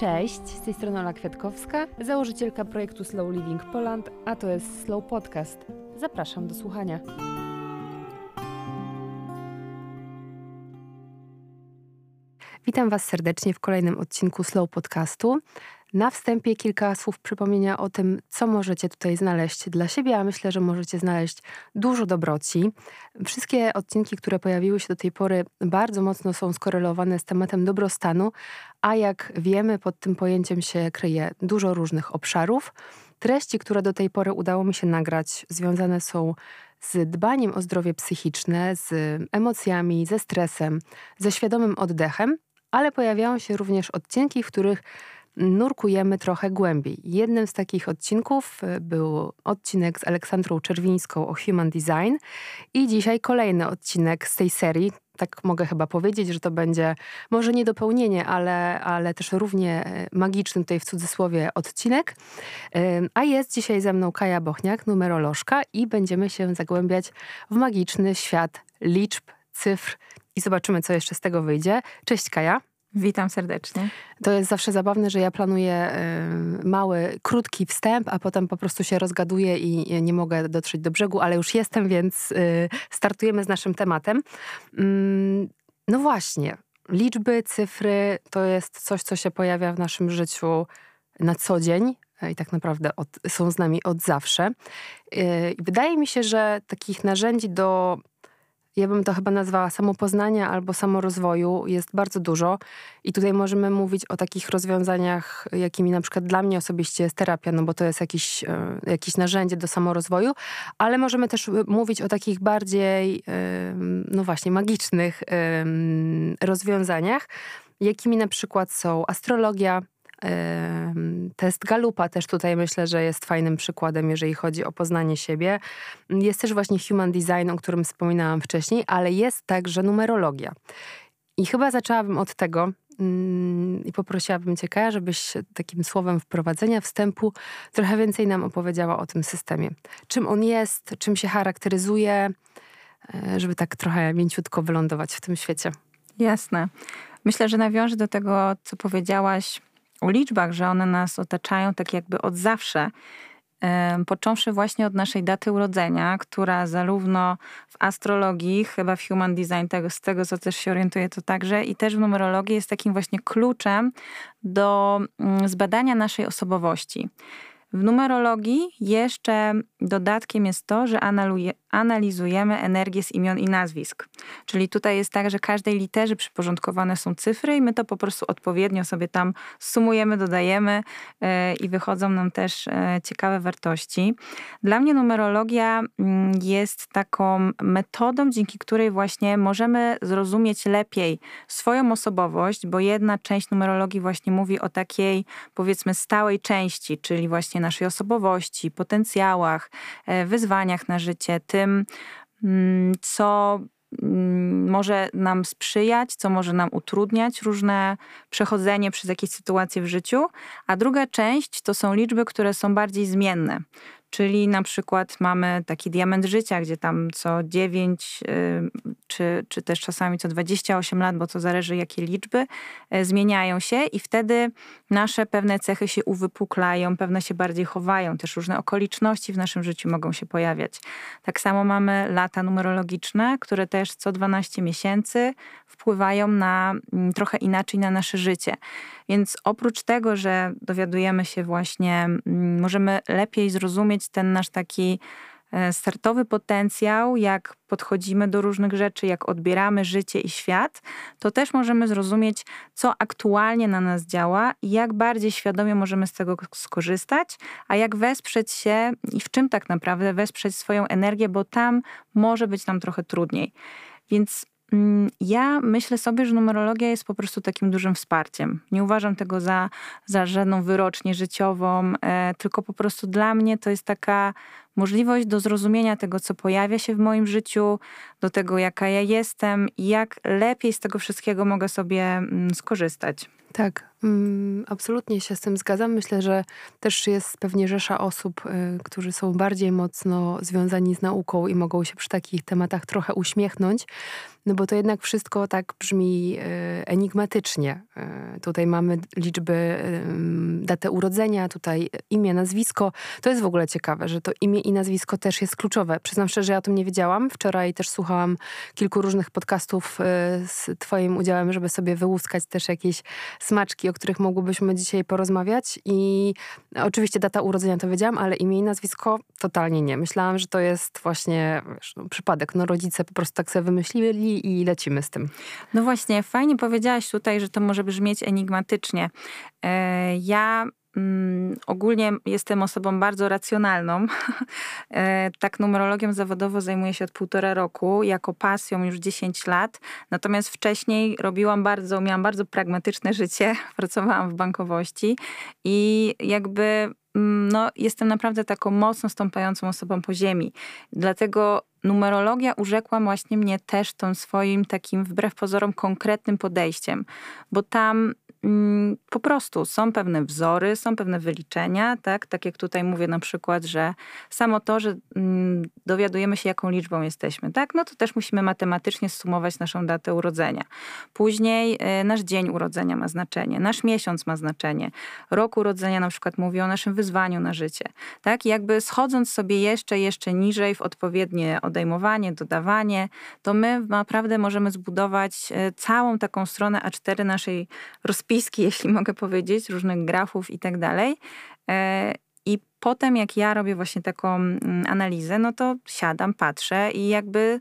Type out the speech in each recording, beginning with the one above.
Cześć, z tej strony Ola Kwiatkowska, założycielka projektu Slow Living Poland, a to jest Slow Podcast. Zapraszam do słuchania. Witam Was serdecznie w kolejnym odcinku Slow Podcastu. Na wstępie kilka słów przypomnienia o tym, co możecie tutaj znaleźć dla siebie, a myślę, że możecie znaleźć dużo dobroci. Wszystkie odcinki, które pojawiły się do tej pory, bardzo mocno są skorelowane z tematem dobrostanu, a jak wiemy, pod tym pojęciem się kryje dużo różnych obszarów. Treści, które do tej pory udało mi się nagrać, związane są z dbaniem o zdrowie psychiczne, z emocjami, ze stresem, ze świadomym oddechem, ale pojawiają się również odcinki, w których nurkujemy trochę głębiej. Jednym z takich odcinków y, był odcinek z Aleksandrą Czerwińską o Human Design i dzisiaj kolejny odcinek z tej serii. Tak mogę chyba powiedzieć, że to będzie może nie dopełnienie, ale, ale też równie e, magiczny tutaj w cudzysłowie odcinek. A jest dzisiaj ze mną Kaja Bochniak, numerolożka i będziemy się zagłębiać w magiczny świat liczb, cyfr i zobaczymy, co jeszcze z tego wyjdzie. Cześć Kaja. Witam serdecznie. To jest zawsze zabawne, że ja planuję y, mały, krótki wstęp, a potem po prostu się rozgaduję i nie mogę dotrzeć do brzegu, ale już jestem, więc y, startujemy z naszym tematem. Mm, no właśnie, liczby, cyfry to jest coś, co się pojawia w naszym życiu na co dzień i tak naprawdę od, są z nami od zawsze. Y, wydaje mi się, że takich narzędzi do ja bym to chyba nazwała samopoznania albo samorozwoju, jest bardzo dużo. I tutaj możemy mówić o takich rozwiązaniach, jakimi na przykład dla mnie osobiście jest terapia, no bo to jest jakiś, e, jakieś narzędzie do samorozwoju, ale możemy też e, mówić o takich bardziej, no właśnie, magicznych rozwiązaniach, jakimi na przykład są astrologia, Test Galupa też tutaj myślę, że jest fajnym przykładem, jeżeli chodzi o poznanie siebie. Jest też właśnie Human Design, o którym wspominałam wcześniej, ale jest także numerologia. I chyba zaczęłabym od tego, mm, i poprosiłabym Cię, Kaja, żebyś takim słowem wprowadzenia, wstępu trochę więcej nam opowiedziała o tym systemie. Czym on jest, czym się charakteryzuje, e, żeby tak trochę mięciutko wylądować w tym świecie. Jasne. Myślę, że nawiążę do tego, co powiedziałaś o liczbach, że one nas otaczają tak jakby od zawsze. Począwszy właśnie od naszej daty urodzenia, która zarówno w astrologii, chyba w human design, tego, z tego co też się orientuję, to także, i też w numerologii jest takim właśnie kluczem do mm, zbadania naszej osobowości. W numerologii jeszcze dodatkiem jest to, że analizujemy energię z imion i nazwisk. Czyli tutaj jest tak, że każdej literze przyporządkowane są cyfry i my to po prostu odpowiednio sobie tam sumujemy, dodajemy e, i wychodzą nam też e, ciekawe wartości. Dla mnie numerologia mm, jest taką metodą, dzięki której właśnie możemy zrozumieć lepiej swoją osobowość, bo jedna część numerologii właśnie mówi o takiej powiedzmy stałej części, czyli właśnie naszej osobowości, potencjałach, e, wyzwaniach na życie, tym, mm, co mm, może nam sprzyjać, co może nam utrudniać różne przechodzenie przez jakieś sytuacje w życiu, a druga część to są liczby, które są bardziej zmienne. Czyli na przykład mamy taki diament życia, gdzie tam co 9 y, czy, czy też czasami co 28 lat, bo to zależy jakie liczby, y, zmieniają się i wtedy nasze pewne cechy się uwypuklają, pewne się bardziej chowają. Też różne okoliczności w naszym życiu mogą się pojawiać. Tak samo mamy lata numerologiczne, które też co 12 miesięcy wpływają na mm, trochę inaczej na nasze życie. Więc oprócz tego, że dowiadujemy się właśnie, mm, możemy lepiej zrozumieć ten nasz taki e, startowy potencjał, jak podchodzimy do różnych rzeczy, jak odbieramy życie i świat, to też możemy zrozumieć, co aktualnie na nas działa i jak bardziej świadomie możemy z tego skorzystać, a jak wesprzeć się i w czym tak naprawdę wesprzeć swoją energię, bo tam może być nam trochę trudniej. Więc ja myślę sobie, że numerologia jest po prostu takim dużym wsparciem. Nie uważam tego za, za żadną wyrocznię życiową, e, tylko po prostu dla mnie to jest taka możliwość do zrozumienia tego, co pojawia się w moim życiu, do tego, jaka ja jestem i jak lepiej z tego wszystkiego mogę sobie mm, skorzystać. Tak, Mm, absolutnie się z tym zgadzam. Myślę, że też jest pewnie rzesza osób, y, którzy są bardziej mocno związani z nauką i mogą się przy takich tematach trochę uśmiechnąć, no bo to jednak wszystko tak brzmi y, enigmatycznie. Y, tutaj mamy liczby, datę urodzenia, tutaj imię, nazwisko. To jest w ogóle ciekawe, że to imię i nazwisko też jest kluczowe. Przyznam szczerze, ja o tym nie wiedziałam. Wczoraj też słuchałam kilku różnych podcastów z twoim udziałem, żeby sobie wyłuskać też jakieś smaczki o których mogłybyśmy dzisiaj porozmawiać. I oczywiście data urodzenia to wiedziałam, ale imię i nazwisko totalnie nie. Myślałam, że to jest właśnie wiesz, no, przypadek. No rodzice po prostu tak sobie wymyślili i lecimy z tym. No właśnie, fajnie powiedziałaś tutaj, że to może brzmieć enigmatycznie. E, ja ogólnie jestem osobą bardzo racjonalną. E, tak numerologią zawodowo zajmuję się od półtora roku, jako pasją już 10 lat. Natomiast wcześniej robiłam bardzo, miałam bardzo pragmatyczne życie, pracowałam w bankowości i jakby mm, no, jestem naprawdę taką mocno stąpającą osobą po ziemi. Dlatego numerologia urzekła właśnie mnie też tą swoim takim wbrew pozorom konkretnym podejściem, bo tam Mm, po prostu są pewne wzory, są pewne wyliczenia, tak? Tak jak tutaj mówię na przykład, że samo to, że mm, dowiadujemy się, jaką liczbą jesteśmy, tak? No to też musimy matematycznie sumować naszą datę urodzenia. Później y, nasz dzień urodzenia ma znaczenie, nasz miesiąc ma znaczenie, rok urodzenia na przykład mówi o naszym wyzwaniu na życie, tak? I jakby schodząc sobie jeszcze, jeszcze niżej w odpowiednie odejmowanie, dodawanie, to my naprawdę możemy zbudować y, całą taką stronę A4 naszej rozpiski jeśli mogę powiedzieć, różnych grafów i tak dalej. E, I potem, jak ja robię właśnie taką mm, analizę, no to siadam, patrzę i jakby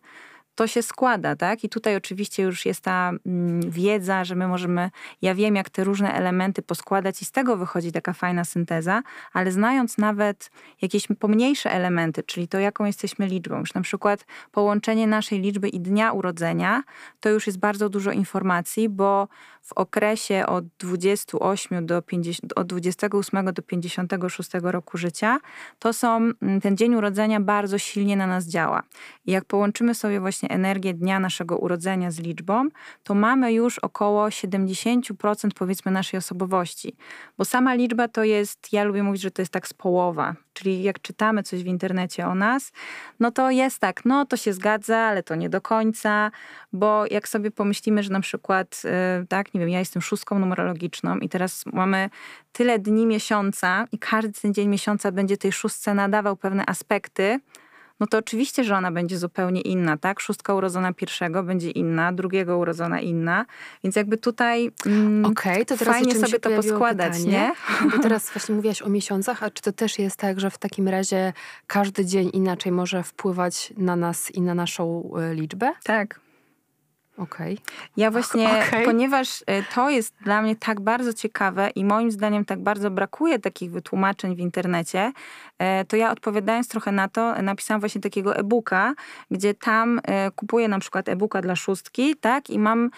to się składa, tak? I tutaj oczywiście już jest ta mm, wiedza, że my możemy, ja wiem, jak te różne elementy poskładać i z tego wychodzi taka fajna synteza, ale znając nawet jakieś pomniejsze elementy, czyli to, jaką jesteśmy liczbą, już na przykład połączenie naszej liczby i dnia urodzenia, to już jest bardzo dużo informacji, bo w okresie od 28 do 50, od 28 do 56 roku życia, to są, mm, ten dzień urodzenia bardzo silnie na nas działa. I jak połączymy sobie właśnie energię dnia naszego urodzenia z liczbą, to mamy już około 70% powiedzmy naszej osobowości. Bo sama liczba to jest, ja lubię mówić, że to jest tak z połowa. Czyli jak czytamy coś w internecie o nas, no to jest tak, no to się zgadza, ale to nie do końca, bo jak sobie pomyślimy, że na przykład, y, tak, nie wiem, ja jestem szóstką numerologiczną i teraz mamy tyle dni miesiąca i każdy ten dzień miesiąca będzie tej szóstce nadawał pewne aspekty, no to oczywiście, że ona będzie zupełnie inna, tak? Szóstka urodzona pierwszego będzie inna, drugiego urodzona inna, więc jakby tutaj mm, okay, to teraz fajnie sobie to poskładać, pytanie, nie? Bo teraz właśnie mówiłaś o miesiącach, a czy to też jest tak, że w takim razie każdy dzień inaczej może wpływać na nas i na naszą e, liczbę? Tak. Okej. Okay. Ja właśnie, okay. ponieważ e, to jest dla mnie tak bardzo ciekawe i moim zdaniem tak bardzo brakuje takich wytłumaczeń w internecie, e, to ja odpowiadając trochę na to, napisałam właśnie takiego e-booka, gdzie tam e, kupuję na przykład e-booka dla szóstki, tak, i mam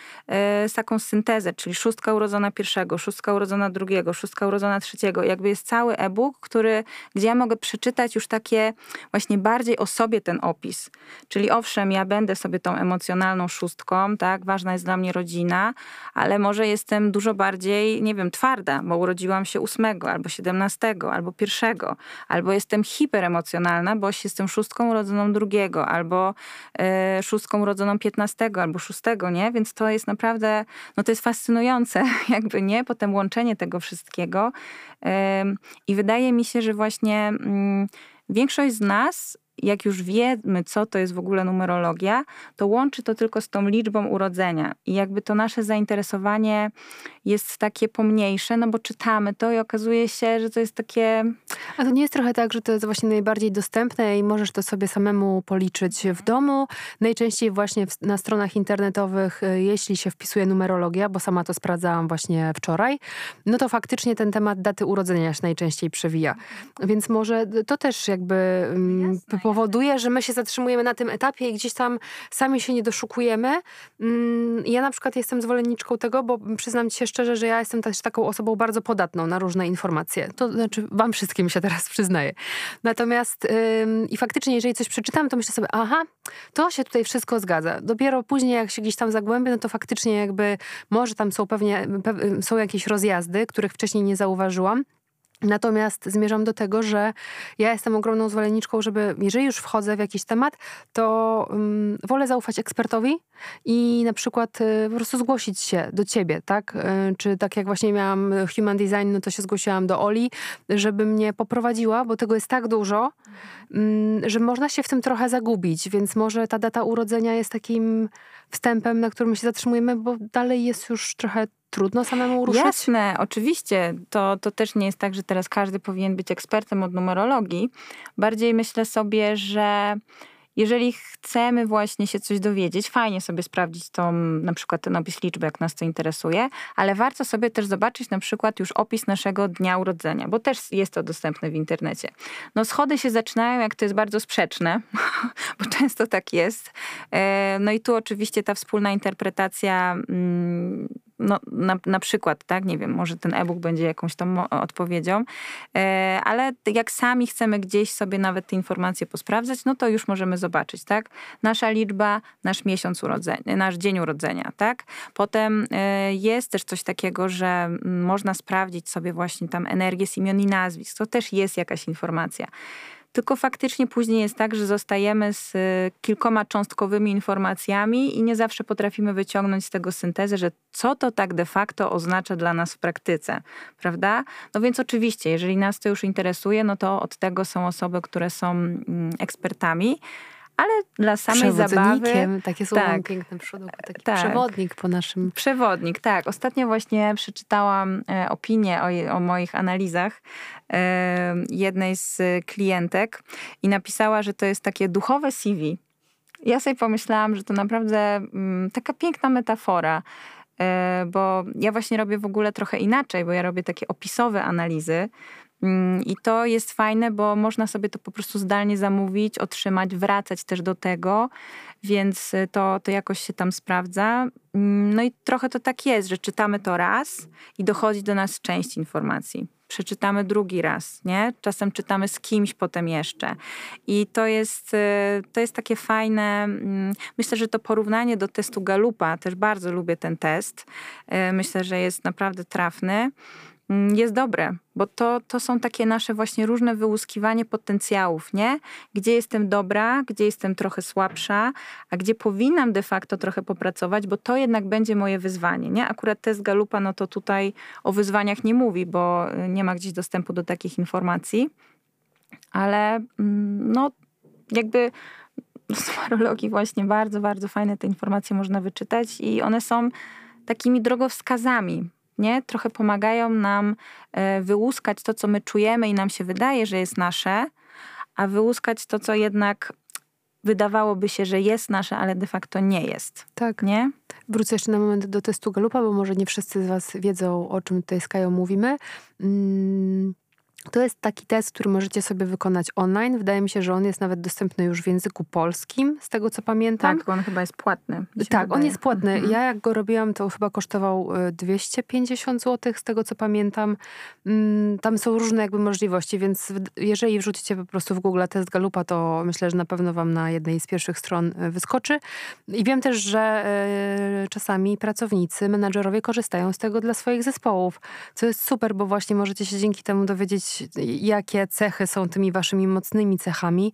taką syntezę, czyli szóstka urodzona pierwszego, szóstka urodzona drugiego, szóstka urodzona trzeciego. Jakby jest cały e-book, który, gdzie ja mogę przeczytać już takie właśnie bardziej o sobie ten opis. Czyli owszem, ja będę sobie tą emocjonalną szóstką, tak? Ważna jest dla mnie rodzina, ale może jestem dużo bardziej, nie wiem, twarda, bo urodziłam się ósmego, albo siedemnastego, albo pierwszego, albo jestem hiperemocjonalna, bo jestem szóstką urodzoną drugiego, albo y, szóstką urodzoną piętnastego, albo szóstego, nie? Więc to jest naprawdę, no to jest fascynujące, jakby, nie? Potem łączenie tego wszystkiego. Y, I wydaje mi się, że właśnie y, większość z nas jak już wiemy, co to jest w ogóle numerologia, to łączy to tylko z tą liczbą urodzenia. I jakby to nasze zainteresowanie jest takie pomniejsze, no bo czytamy to i okazuje się, że to jest takie. A to nie jest trochę tak, że to jest właśnie najbardziej dostępne i możesz to sobie samemu policzyć w domu. Najczęściej właśnie na stronach internetowych, y, jeśli się wpisuje numerologia, bo sama to sprawdzałam właśnie wczoraj, no to faktycznie ten temat daty urodzenia się najczęściej przewija. Więc może to też jakby mm, Jasne powoduje, że my się zatrzymujemy na tym etapie i gdzieś tam sami się nie doszukujemy. Mm, ja na przykład jestem zwolenniczką tego, bo przyznam ci się szczerze, że ja jestem też taką osobą bardzo podatną na różne informacje. To znaczy wam wszystkim się teraz przyznaję. Natomiast ym, i faktycznie, jeżeli coś przeczytam, to myślę sobie, aha, to się tutaj wszystko zgadza. Dopiero później, jak się gdzieś tam zagłębię, no to faktycznie jakby może tam są pewnie, są jakieś rozjazdy, których wcześniej nie zauważyłam. Natomiast zmierzam do tego, że ja jestem ogromną zwolenniczką, żeby jeżeli już wchodzę w jakiś temat, to um, wolę zaufać ekspertowi i na przykład y, po prostu zgłosić się do ciebie, tak? Y, czy tak jak właśnie miałam human design, no to się zgłosiłam do Oli, żeby mnie poprowadziła, bo tego jest tak dużo, y, że można się w tym trochę zagubić, więc może ta data urodzenia jest takim wstępem, na którym się zatrzymujemy, bo dalej jest już trochę trudno samemu ruszyć? Jasne, oczywiście. To, to też nie jest tak, że teraz każdy powinien być ekspertem od numerologii. Bardziej myślę sobie, że jeżeli chcemy właśnie się coś dowiedzieć, fajnie sobie sprawdzić tą, na przykład ten opis liczby, jak nas to interesuje, ale warto sobie też zobaczyć na przykład już opis naszego dnia urodzenia, bo też jest to dostępne w internecie. No schody się zaczynają, jak to jest bardzo sprzeczne, bo często tak jest. E, no i tu oczywiście ta wspólna interpretacja mm, no, na, na przykład, tak, nie wiem, może ten e-book będzie jakąś tam odpowiedzią, e, ale jak sami chcemy gdzieś sobie nawet te informacje posprawdzać, no to już możemy zobaczyć, tak, nasza liczba, nasz miesiąc urodzenia, nasz dzień urodzenia, tak. Potem e, jest też coś takiego, że można sprawdzić sobie właśnie tam energię z imion i nazwisk, to też jest jakaś informacja. Tylko faktycznie później jest tak, że zostajemy z y, kilkoma cząstkowymi informacjami i nie zawsze potrafimy wyciągnąć z tego syntezę, że co to tak de facto oznacza dla nas w praktyce, prawda? No więc oczywiście, jeżeli nas to już interesuje, no to od tego są osoby, które są mm, ekspertami ale dla samej zabawy. Takie słowo tak, piękne taki tak, przewodnik po naszym. Przewodnik, tak. Ostatnio właśnie przeczytałam e, opinię o, o moich analizach e, jednej z klientek i napisała, że to jest takie duchowe CV. Ja sobie pomyślałam, że to naprawdę mm, taka piękna metafora e, bo ja właśnie robię w ogóle trochę inaczej, bo ja robię takie opisowe analizy, I to jest fajne, bo można sobie to po prostu zdalnie zamówić, otrzymać, wracać też do tego, więc y, to, to jakoś się tam sprawdza. Mm, no i trochę to tak jest, że czytamy to raz i dochodzi do nas część informacji. Przeczytamy drugi raz, nie? Czasem czytamy z kimś potem jeszcze. I to jest, y, to jest takie fajne. Mm, myślę, że to porównanie do testu Galupa, też bardzo lubię ten test. Y, myślę, że jest naprawdę trafny. Mm, jest dobre, bo to, to są takie nasze właśnie różne wyłuskiwanie potencjałów, nie? Gdzie jestem dobra, gdzie jestem trochę słabsza, a gdzie powinnam de facto trochę popracować, bo to jednak będzie moje wyzwanie, nie? Akurat test Galupa, no to tutaj o wyzwaniach nie mówi, bo y, nie ma gdzieś dostępu do takich informacji, ale mm, no jakby z numerologii właśnie bardzo, bardzo fajne te informacje można wyczytać i one są takimi drogowskazami, nie? Trochę pomagają nam e, wyłuskać to, co my czujemy i nam się wydaje, że jest nasze, a wyłuskać to, co jednak wydawałoby się, że jest nasze, ale de facto nie jest. Tak. Nie? Wrócę jeszcze na moment do testu Galupa, bo może nie wszyscy z Was wiedzą, o czym tutaj z Kają mówimy. Mm, to jest taki test, który możecie sobie wykonać online. Wydaje mi się, że on jest nawet dostępny już w języku polskim, z tego co pamiętam. Tak, on chyba jest płatny. Tak, wydaje. on jest płatny. Mhm. Ja jak go robiłam, to chyba kosztował 250 y, zł, z tego co pamiętam. Mm, tam są różne jakby możliwości, więc jeżeli wrzucicie po prostu w Google test Galupa, to myślę, że na pewno wam na jednej z pierwszych stron y, wyskoczy. I wiem też, że y, czasami pracownicy, menadżerowie korzystają z tego dla swoich zespołów, co jest super, bo właśnie możecie się dzięki temu dowiedzieć jakie cechy są tymi waszymi mocnymi cechami.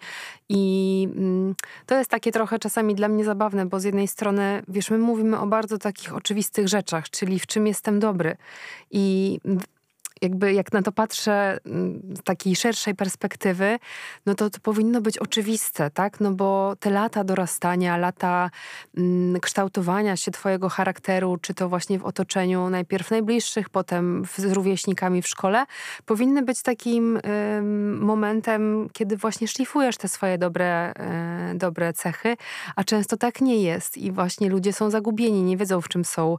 I mm, to jest takie trochę czasami dla mnie zabawne, bo z jednej strony, wiesz, my mówimy o bardzo takich oczywistych rzeczach, czyli w czym jestem dobry. I jakby jak na to patrzę mm, z takiej szerszej perspektywy, no to to powinno być oczywiste, tak? No bo te lata dorastania, lata mm, kształtowania się twojego charakteru, czy to właśnie w otoczeniu najpierw najbliższych, potem z rówieśnikami w szkole, powinny być takim y, momentem, kiedy właśnie szlifujesz te swoje dobre, y, dobre cechy, a często tak nie jest i właśnie ludzie są zagubieni, nie wiedzą w czym są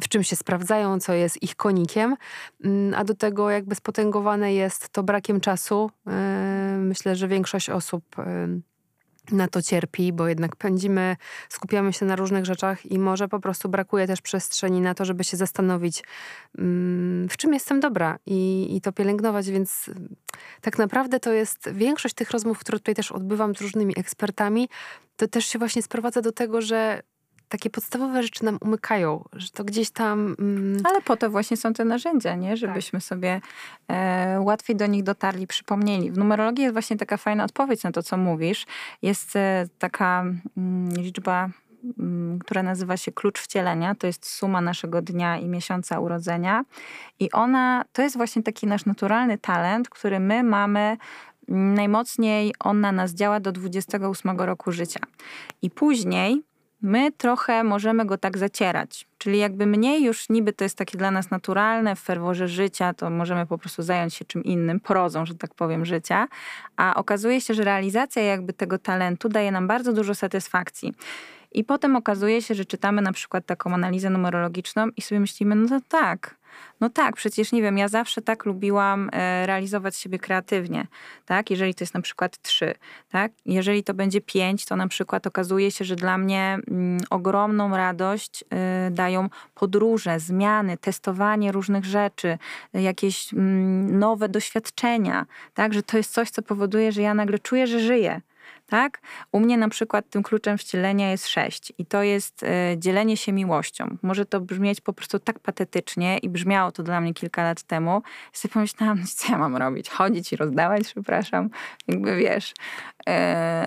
w czym się sprawdzają, co jest ich konikiem, mm, a do tego jakby spotęgowane jest to brakiem czasu. Yy, myślę, że większość osób yy, na to cierpi, bo jednak pędzimy, skupiamy się na różnych rzeczach i może po prostu brakuje też przestrzeni na to, żeby się zastanowić, mm, w czym jestem dobra i, i to pielęgnować, więc tak naprawdę to jest większość tych rozmów, które tutaj też odbywam z różnymi ekspertami, to też się właśnie sprowadza do tego, że takie podstawowe rzeczy nam umykają, że to gdzieś tam... Mm... Ale po to właśnie są te narzędzia, nie? Żebyśmy tak. sobie e, łatwiej do nich dotarli, przypomnieli. W numerologii jest właśnie taka fajna odpowiedź na to, co mówisz. Jest e, taka mm, liczba mm, która nazywa się klucz wcielenia. To jest suma naszego dnia i miesiąca urodzenia. I ona, to jest właśnie taki nasz naturalny talent, który my mamy najmocniej, on na nas działa do 28 roku życia. I później my trochę możemy go tak zacierać. Czyli jakby mniej już niby to jest takie dla nas naturalne, w ferworze życia to możemy po prostu zająć się czym innym, prozą, że tak powiem, życia, a okazuje się, że realizacja jakby tego talentu daje nam bardzo dużo satysfakcji. I potem okazuje się, że czytamy na przykład taką analizę numerologiczną i sobie myślimy, no to tak, no tak, przecież nie wiem, ja zawsze tak lubiłam e, realizować siebie kreatywnie, tak? Jeżeli to jest na przykład trzy, tak? Jeżeli to będzie pięć, to na przykład okazuje się, że dla mnie mm, ogromną radość y, dają podróże, zmiany, testowanie różnych rzeczy, jakieś mm, nowe doświadczenia, tak? Że to jest coś, co powoduje, że ja nagle czuję, że żyję tak? U mnie na przykład tym kluczem wcielenia jest sześć i to jest y, dzielenie się miłością. Może to brzmieć po prostu tak patetycznie i brzmiało to dla mnie kilka lat temu. I sobie pomyślałam, co ja mam robić? Chodzić i rozdawać, przepraszam. Jakby wiesz. Y,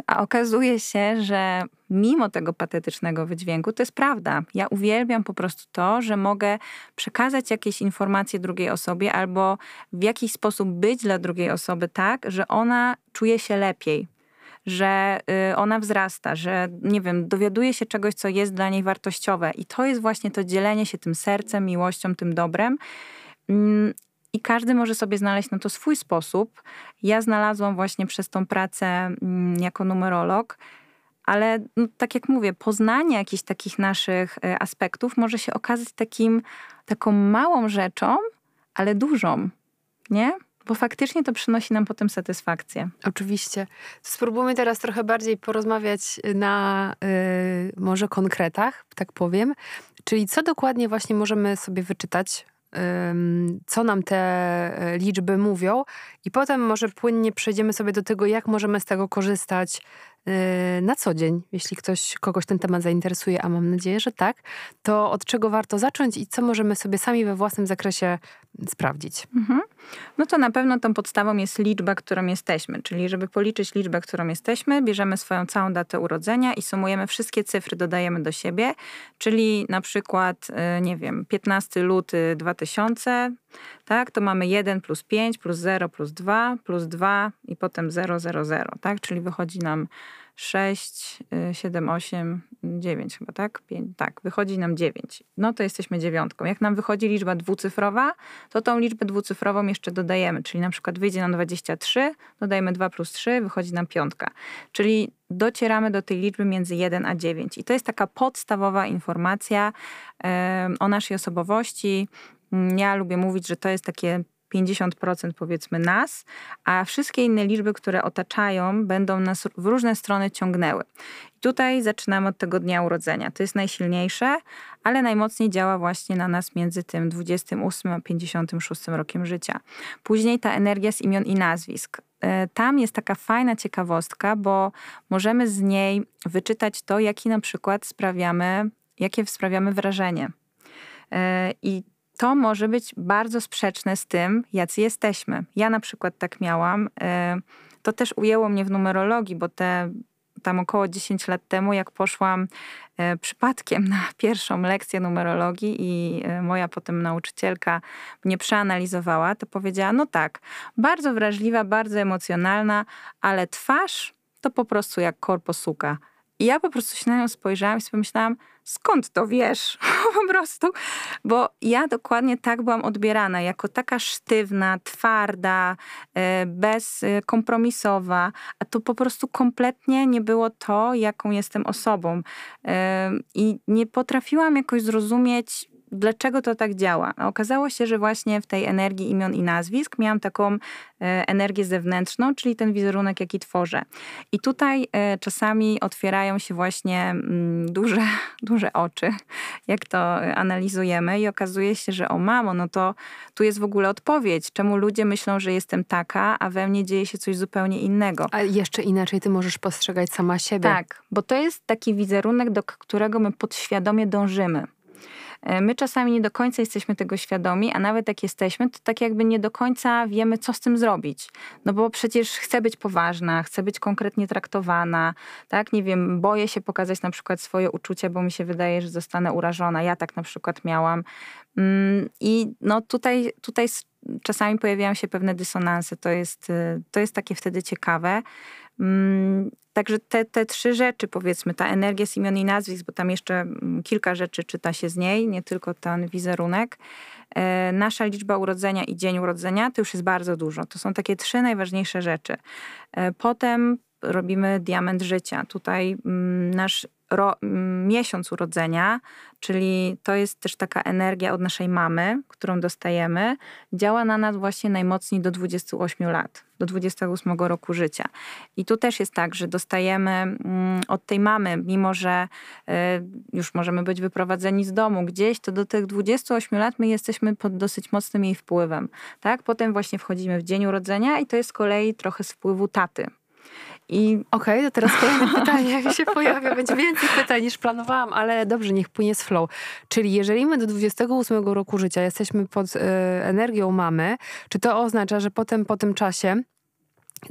a okazuje się, że mimo tego patetycznego wydźwięku, to jest prawda. Ja uwielbiam po prostu to, że mogę przekazać jakieś informacje drugiej osobie albo w jakiś sposób być dla drugiej osoby tak, że ona czuje się lepiej że y, ona wzrasta, że nie wiem, dowiaduje się czegoś, co jest dla niej wartościowe. I to jest właśnie to dzielenie się tym sercem, miłością, tym dobrem. Mm, I każdy może sobie znaleźć na to swój sposób. Ja znalazłam właśnie przez tą pracę mm, jako numerolog, ale no, tak jak mówię, poznanie jakichś takich naszych y, aspektów może się okazać takim, taką małą rzeczą, ale dużą, nie? Bo faktycznie to przynosi nam potem satysfakcję. Oczywiście. Spróbujmy teraz trochę bardziej porozmawiać na y, może konkretach, tak powiem. Czyli co dokładnie właśnie możemy sobie wyczytać co nam te e, liczby mówią, i potem może płynnie przejdziemy sobie do tego, jak możemy z tego korzystać na co dzień, jeśli ktoś, kogoś ten temat zainteresuje, a mam nadzieję, że tak, to od czego warto zacząć i co możemy sobie sami we własnym zakresie sprawdzić. Mhm. No to na pewno tą podstawą jest liczba, którą jesteśmy. Czyli żeby policzyć liczbę, którą jesteśmy, bierzemy swoją całą datę urodzenia i sumujemy wszystkie cyfry, dodajemy do siebie. Czyli na przykład, y, nie wiem, 15 luty 2000, tak, to mamy 1 plus 5 plus 0 plus 2 plus 2 i potem 0, 0, 0, tak? Czyli wychodzi nam 6, 7, 8, 9 chyba, tak? 5, tak, wychodzi nam 9. No to jesteśmy dziewiątką. Jak nam wychodzi liczba dwucyfrowa, to tą liczbę dwucyfrową jeszcze dodajemy, czyli na przykład wyjdzie nam 23, dodajemy 2 plus 3, wychodzi nam piątka. Czyli docieramy do tej liczby między 1 a 9. I to jest taka podstawowa informacja o naszej osobowości. Ja lubię mówić, że to jest takie 50% powiedzmy nas, a wszystkie inne liczby, które otaczają, będą nas w różne strony ciągnęły. I tutaj zaczynamy od tego dnia urodzenia. To jest najsilniejsze, ale najmocniej działa właśnie na nas między tym 28 a 56 rokiem życia. Później ta energia z imion i nazwisk. E, tam jest taka fajna ciekawostka, bo możemy z niej wyczytać to, jaki na przykład sprawiamy, jakie sprawiamy wrażenie. E, I to może być bardzo sprzeczne z tym, jacy jesteśmy. Ja na przykład tak miałam. E, to też ujęło mnie w numerologii, bo te tam około 10 lat temu, jak poszłam e, przypadkiem na pierwszą lekcję numerologii i e, moja potem nauczycielka mnie przeanalizowała, to powiedziała: No tak, bardzo wrażliwa, bardzo emocjonalna, ale twarz to po prostu jak korposuka. I ja po prostu się na nią spojrzałam i sobie pomyślałam, skąd to wiesz? po prostu. Bo ja dokładnie tak byłam odbierana, jako taka sztywna, twarda, e, bezkompromisowa, a to po prostu kompletnie nie było to, jaką jestem osobą. E, I nie potrafiłam jakoś zrozumieć, dlaczego to tak działa? Okazało się, że właśnie w tej energii imion i nazwisk miałam taką e, energię zewnętrzną, czyli ten wizerunek, jaki tworzę. I tutaj e, czasami otwierają się właśnie mm, duże, duże oczy, jak to analizujemy i okazuje się, że o mamo, no to tu jest w ogóle odpowiedź, czemu ludzie myślą, że jestem taka, a we mnie dzieje się coś zupełnie innego. A jeszcze inaczej ty możesz postrzegać sama siebie. Tak, bo to jest taki wizerunek, do którego my podświadomie dążymy. E, my czasami nie do końca jesteśmy tego świadomi, a nawet jak jesteśmy, to tak jakby nie do końca wiemy, co z tym zrobić. No bo przecież chcę być poważna, chcę być konkretnie traktowana, tak? Nie wiem, boję się pokazać na przykład swoje uczucia, bo mi się wydaje, że zostanę urażona. Ja tak na przykład miałam. Mm, I no tutaj, tutaj czasami pojawiają się pewne dysonanse. To jest, y, to jest takie wtedy ciekawe. Mm, także te, te trzy rzeczy, powiedzmy, ta energia z imion i nazwisk, bo tam jeszcze mm, kilka rzeczy czyta się z niej, nie tylko ten wizerunek. E, nasza liczba urodzenia i dzień urodzenia to już jest bardzo dużo. To są takie trzy najważniejsze rzeczy. E, potem robimy diament życia. Tutaj nasz ro, miesiąc urodzenia, czyli to jest też taka energia od naszej mamy, którą dostajemy, działa na nas właśnie najmocniej do 28 lat, do 28 roku życia. I tu też jest tak, że dostajemy od tej mamy, mimo że e, już możemy być wyprowadzeni z domu gdzieś, to do tych 28 lat my jesteśmy pod dosyć mocnym jej wpływem. Tak? Potem właśnie wchodzimy w dzień urodzenia i to jest z kolei trochę z wpływu taty. I okej, okay, to teraz kolejne pytanie jak się pojawia. Będzie więcej pytań niż planowałam, ale dobrze, niech płynie z flow. Czyli jeżeli my do 28 roku życia jesteśmy pod y, energią mamy, czy to oznacza, że potem po tym czasie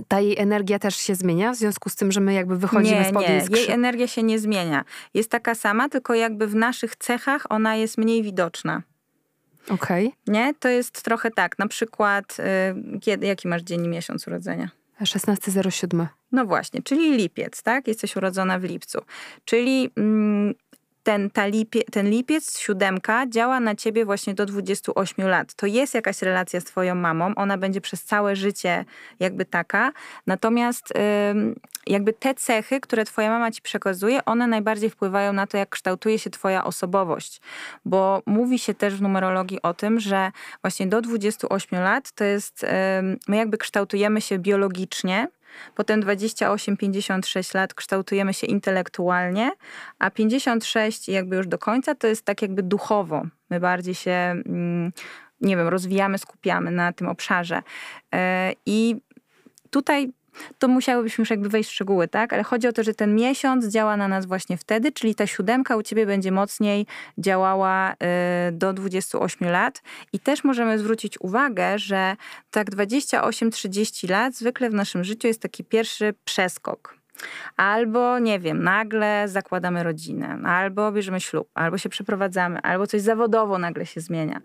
ta jej energia też się zmienia w związku z tym, że my jakby wychodzimy nie, z Nie, jej energia się nie zmienia. Jest taka sama, tylko jakby w naszych cechach ona jest mniej widoczna. Okej. Okay. Nie? To jest trochę tak. Na przykład, y, kiedy, jaki masz dzień i miesiąc urodzenia? 16.07. No właśnie, czyli lipiec, tak? Jesteś urodzona w lipcu. Czyli mm, ten, ta lipie, ten lipiec, siódemka, działa na ciebie właśnie do 28 lat. To jest jakaś relacja z twoją mamą, ona będzie przez całe życie jakby taka. Natomiast jakby te cechy, które twoja mama ci przekazuje, one najbardziej wpływają na to, jak kształtuje się twoja osobowość. Bo mówi się też w numerologii o tym, że właśnie do 28 lat to jest, my jakby kształtujemy się biologicznie, Potem 28-56 lat kształtujemy się intelektualnie, a 56 jakby już do końca to jest tak jakby duchowo. My bardziej się, mm, nie wiem, rozwijamy, skupiamy na tym obszarze. E, I tutaj to musiałybyśmy już jakby wejść w szczegóły, tak? Ale chodzi o to, że ten miesiąc działa na nas właśnie wtedy, czyli ta siódemka u ciebie będzie mocniej działała y, do 28 lat. I też możemy zwrócić uwagę, że tak 28-30 lat zwykle w naszym życiu jest taki pierwszy przeskok. Albo, nie wiem, nagle zakładamy rodzinę, albo bierzemy ślub, albo się przeprowadzamy, albo coś zawodowo nagle się zmienia.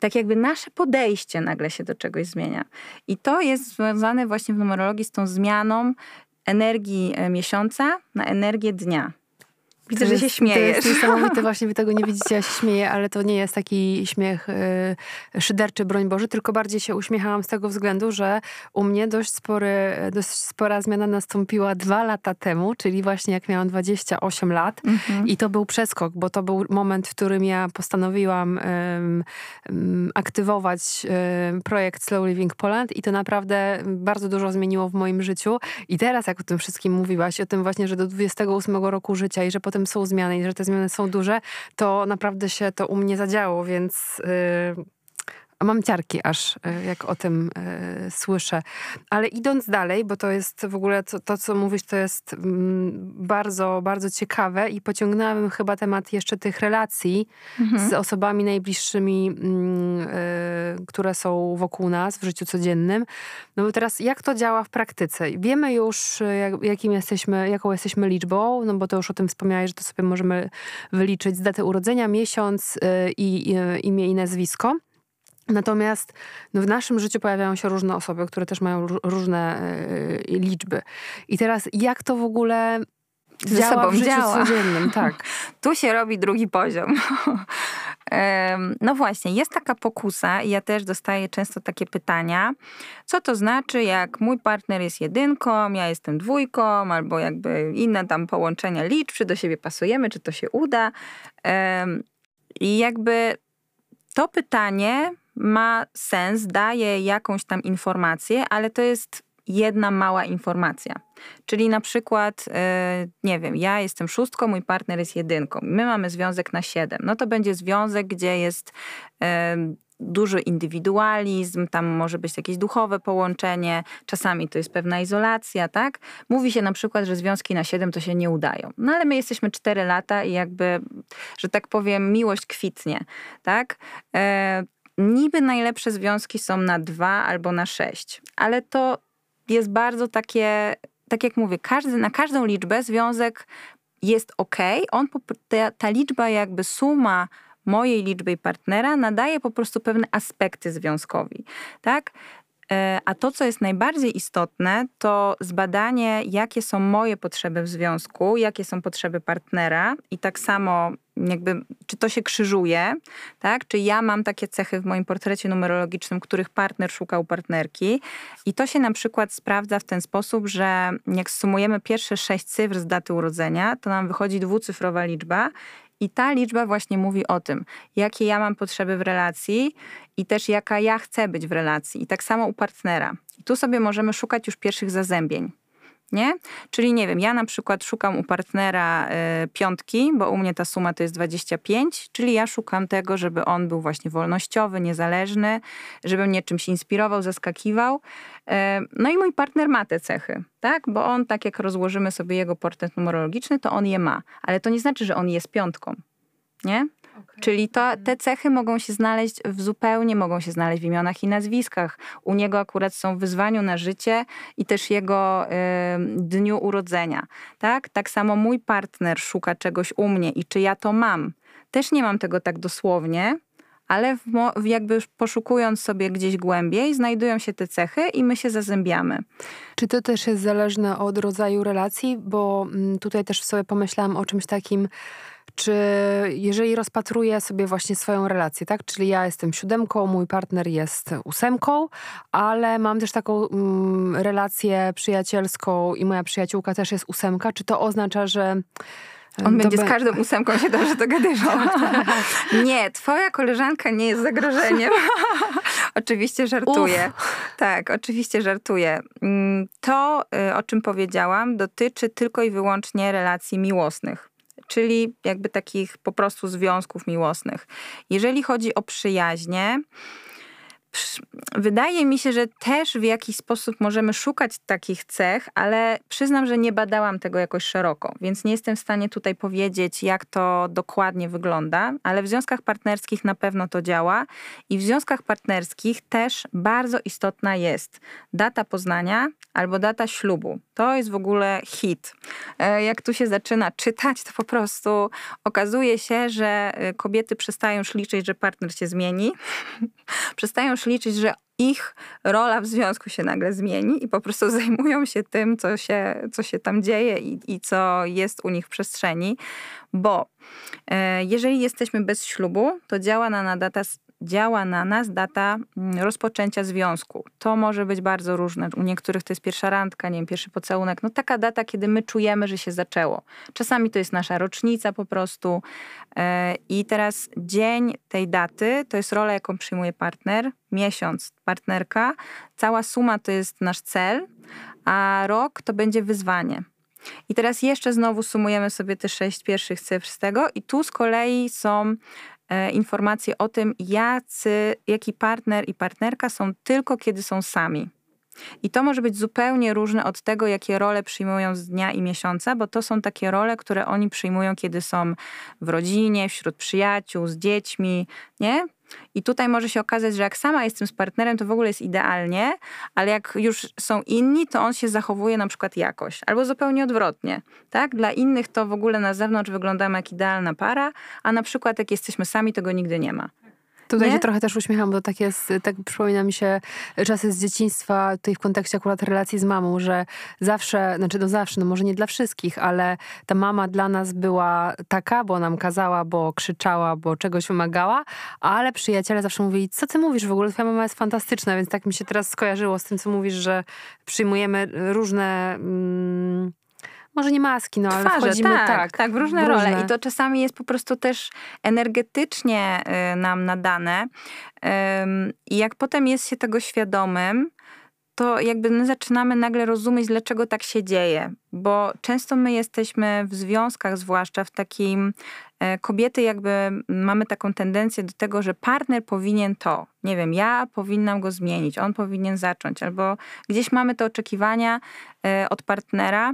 Tak jakby nasze podejście nagle się do czegoś zmienia. I to jest związane właśnie w numerologii z tą zmianą energii e, miesiąca na energię dnia. Widzę, że się śmiejesz. To jest niesamowite, właśnie wy tego nie widzicie, ja się śmieję, ale to nie jest taki śmiech y, szyderczy, broń Boże, tylko bardziej się uśmiechałam z tego względu, że u mnie dość, spory, dość spora zmiana nastąpiła dwa lata temu, czyli właśnie jak miałam 28 lat mhm. i to był przeskok, bo to był moment, w którym ja postanowiłam aktywować projekt Slow Living Poland i to naprawdę bardzo dużo zmieniło w moim życiu i teraz jak o tym wszystkim mówiłaś, o tym właśnie, że do 28 roku życia i że potem są zmiany i że te zmiany są duże, to naprawdę się to u mnie zadziało, więc yy, Mam ciarki aż, e, jak o tym y, słyszę. Ale idąc dalej, bo to jest w ogóle to, to co mówisz, to jest mm, bardzo, bardzo ciekawe i pociągnęłabym chyba temat jeszcze tych relacji mhm. z osobami najbliższymi, y, które są wokół nas w życiu codziennym. No bo teraz, jak to działa w praktyce? Wiemy już, jak, jakim jesteśmy, jaką jesteśmy liczbą, no bo to już o tym wspomniałeś, że to sobie możemy wyliczyć z daty urodzenia, miesiąc i imię i nazwisko. Natomiast no w naszym życiu pojawiają się różne osoby, które też mają różne y, liczby. I teraz jak to w ogóle ze działa sobą w życiu działa. codziennym? Tak. tu się robi drugi poziom. No właśnie, jest taka pokusa i ja też dostaję często takie pytania, co to znaczy, jak mój partner jest jedynką, ja jestem dwójką, albo jakby inne tam połączenia liczb, czy do siebie pasujemy, czy to się uda. I jakby to pytanie ma sens, daje jakąś tam informację, ale to jest jedna mała informacja. Czyli na przykład, e, nie wiem, ja jestem szóstką, mój partner jest jedynką. My mamy związek na siedem. No to będzie związek, gdzie jest e, duży indywidualizm, tam może być jakieś duchowe połączenie, czasami to jest pewna izolacja, tak? Mówi się na przykład, że związki na siedem to się nie udają. No ale my jesteśmy cztery lata i jakby, że tak powiem, miłość kwitnie, tak? Niby najlepsze związki są na dwa albo na sześć, ale to jest bardzo takie, tak jak mówię, każdy, na każdą liczbę związek jest ok. On, ta, ta liczba jakby suma mojej liczby i partnera nadaje po prostu pewne aspekty związkowi, tak? E, a to, co jest najbardziej istotne, to zbadanie, jakie są moje potrzeby w związku, jakie są potrzeby partnera i tak samo jakby, czy to się krzyżuje, tak? Czy ja mam takie cechy w moim portrecie numerologicznym, których partner szukał partnerki. I to się na przykład sprawdza w ten sposób, że jak sumujemy pierwsze sześć cyfr z daty urodzenia, to nam wychodzi dwucyfrowa liczba i ta liczba właśnie mówi o tym, jakie ja mam potrzeby w relacji i też jaka ja chcę być w relacji. I tak samo u partnera. I tu sobie możemy szukać już pierwszych zazębień nie? Czyli nie wiem, ja na przykład szukam u partnera y, piątki, bo u mnie ta suma to jest 25, czyli ja szukam tego, żeby on był właśnie wolnościowy, niezależny, żeby mnie czymś inspirował, zaskakiwał. Y, no i mój partner ma te cechy, tak? Bo on, tak jak rozłożymy sobie jego portret numerologiczny, to on je ma. Ale to nie znaczy, że on jest piątką, nie? Okay. Czyli to, te cechy mogą się znaleźć w zupełnie, mogą się znaleźć w imionach i nazwiskach. U niego akurat są w wyzwaniu na życie i też jego y, dniu urodzenia. Tak? tak samo mój partner szuka czegoś u mnie i czy ja to mam. Też nie mam tego tak dosłownie, ale w, jakby poszukując sobie gdzieś głębiej, znajdują się te cechy i my się zazębiamy. Czy to też jest zależne od rodzaju relacji? Bo mm, tutaj też sobie pomyślałam o czymś takim, czy jeżeli rozpatruję sobie właśnie swoją relację, tak? Czyli ja jestem siódemką, mój partner jest ósemką, ale mam też taką mm, relację przyjacielską i moja przyjaciółka też jest ósemka, czy to oznacza, że on będzie z każdą ósemką się dobrze dogadywał. Nie, twoja koleżanka nie jest zagrożeniem. oczywiście żartuję. Uf. Tak, oczywiście żartuję. Mm, to, y, o czym powiedziałam, dotyczy tylko i wyłącznie relacji miłosnych czyli jakby takich po prostu związków miłosnych. Jeżeli chodzi o przyjaźnie, Wydaje mi się, że też w jakiś sposób możemy szukać takich cech, ale przyznam, że nie badałam tego jakoś szeroko, więc nie jestem w stanie tutaj powiedzieć, jak to dokładnie wygląda, ale w związkach partnerskich na pewno to działa i w związkach partnerskich też bardzo istotna jest data poznania albo data ślubu. To jest w ogóle hit. E, jak tu się zaczyna czytać, to po prostu okazuje się, że e, kobiety przestają liczyć, że partner się zmieni, przestają liczyć, że ich rola w związku się nagle zmieni i po prostu zajmują się tym, co się, co się tam dzieje i, i co jest u nich w przestrzeni, bo e, jeżeli jesteśmy bez ślubu, to działa na data działa na nas data mm, rozpoczęcia związku. To może być bardzo różne. U niektórych to jest pierwsza randka, nie wiem, pierwszy pocałunek. No taka data, kiedy my czujemy, że się zaczęło. Czasami to jest nasza rocznica po prostu. E, I teraz dzień tej daty to jest rola, jaką przyjmuje partner, miesiąc partnerka, cała suma to jest nasz cel, a rok to będzie wyzwanie. I teraz jeszcze znowu sumujemy sobie te sześć pierwszych cyfr z tego, i tu z kolei są informacje o tym, jacy, jaki partner i partnerka są tylko kiedy są sami. I to może być zupełnie różne od tego, jakie role przyjmują z dnia i miesiąca, bo to są takie role, które oni przyjmują, kiedy są w rodzinie, wśród przyjaciół, z dziećmi, nie? I tutaj może się okazać, że jak sama jestem z partnerem, to w ogóle jest idealnie, ale jak już są inni, to on się zachowuje na przykład jakoś, albo zupełnie odwrotnie. Tak? Dla innych to w ogóle na zewnątrz wyglądamy jak idealna para, a na przykład jak jesteśmy sami, tego nigdy nie ma. Tutaj nie? się trochę też uśmiecham, bo tak jest, tak przypomina mi się czasy z dzieciństwa, tutaj w kontekście akurat relacji z mamą, że zawsze, znaczy no zawsze, no może nie dla wszystkich, ale ta mama dla nas była taka, bo nam kazała, bo krzyczała, bo czegoś wymagała, ale przyjaciele zawsze mówili, co ty mówisz w ogóle, twoja mama jest fantastyczna, więc tak mi się teraz skojarzyło z tym, co mówisz, że przyjmujemy różne... Mm, może nie maski, no ale Twarze, wchodzimy tak, tak, tak, w różne, role. I to czasami jest po prostu też energetycznie y, nam nadane. I jak potem jest się tego świadomym, to jakby my zaczynamy nagle rozumieć, dlaczego tak się dzieje. Bo często my jesteśmy w związkach, zwłaszcza w takim, e, kobiety jakby mamy taką tendencję do tego, że partner powinien to. Nie wiem, ja powinnam go zmienić, on powinien zacząć, albo gdzieś mamy te oczekiwania e, od partnera.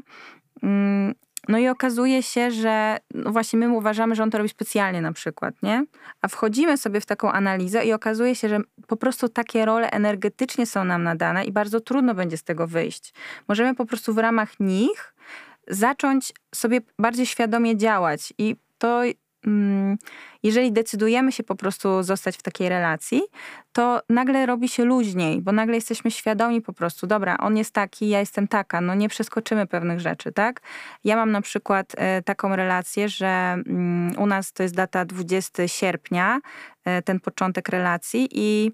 Mm, no i okazuje się, że no właśnie my uważamy, że on to robi specjalnie na przykład, nie? A wchodzimy sobie w taką analizę i okazuje się, że po prostu takie role energetycznie są nam nadane i bardzo trudno będzie z tego wyjść. Możemy po prostu w ramach nich zacząć sobie bardziej świadomie działać i to jeżeli decydujemy się po prostu zostać w takiej relacji, to nagle robi się luźniej, bo nagle jesteśmy świadomi po prostu, dobra, on jest taki, ja jestem taka, no nie przeskoczymy pewnych rzeczy, tak? Ja mam na przykład e, taką relację, że mm, u nas to jest data 20 sierpnia, e, ten początek relacji i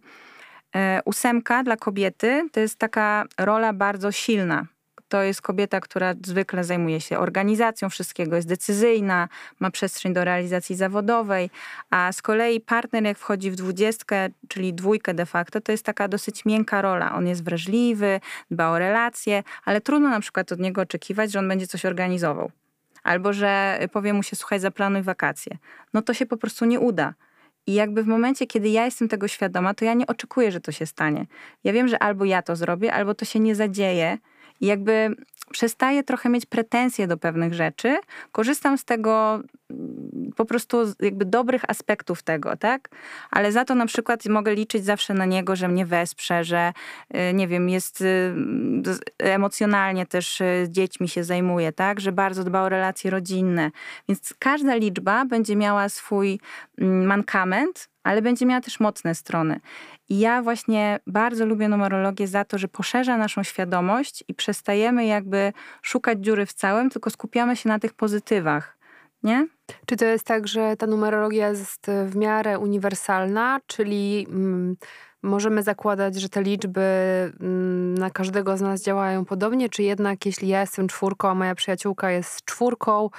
e, ósemka dla kobiety to jest taka rola bardzo silna to jest kobieta, która zwykle zajmuje się organizacją wszystkiego, jest decyzyjna, ma przestrzeń do realizacji zawodowej, a z kolei partner, jak wchodzi w dwudziestkę, czyli dwójkę de facto, to jest taka dosyć miękka rola. On jest wrażliwy, dba o relacje, ale trudno na przykład od niego oczekiwać, że on będzie coś organizował. Albo że powie mu się, słuchaj, zaplanuj wakacje. No to się po prostu nie uda. I jakby w momencie, kiedy ja jestem tego świadoma, to ja nie oczekuję, że to się stanie. Ja wiem, że albo ja to zrobię, albo to się nie zadzieje i jakby przestaję trochę mieć pretensje do pewnych rzeczy. Korzystam z tego mm, po prostu jakby dobrych aspektów tego, tak? Ale za to na przykład mogę liczyć zawsze na niego, że mnie wesprze, że y, nie wiem, jest y, emocjonalnie też y, dziećmi się zajmuje, tak? Że bardzo dba o relacje rodzinne. Więc każda liczba będzie miała swój mm, mankament, ale będzie miała też mocne strony. I ja właśnie bardzo lubię numerologię za to, że poszerza naszą świadomość i przestajemy jakby szukać dziury w całym, tylko skupiamy się na tych pozytywach. Nie? Czy to jest tak, że ta numerologia jest w miarę uniwersalna, czyli mm, możemy zakładać, że te liczby mm, na każdego z nas działają podobnie, czy jednak jeśli ja jestem czwórką, a moja przyjaciółka jest czwórką,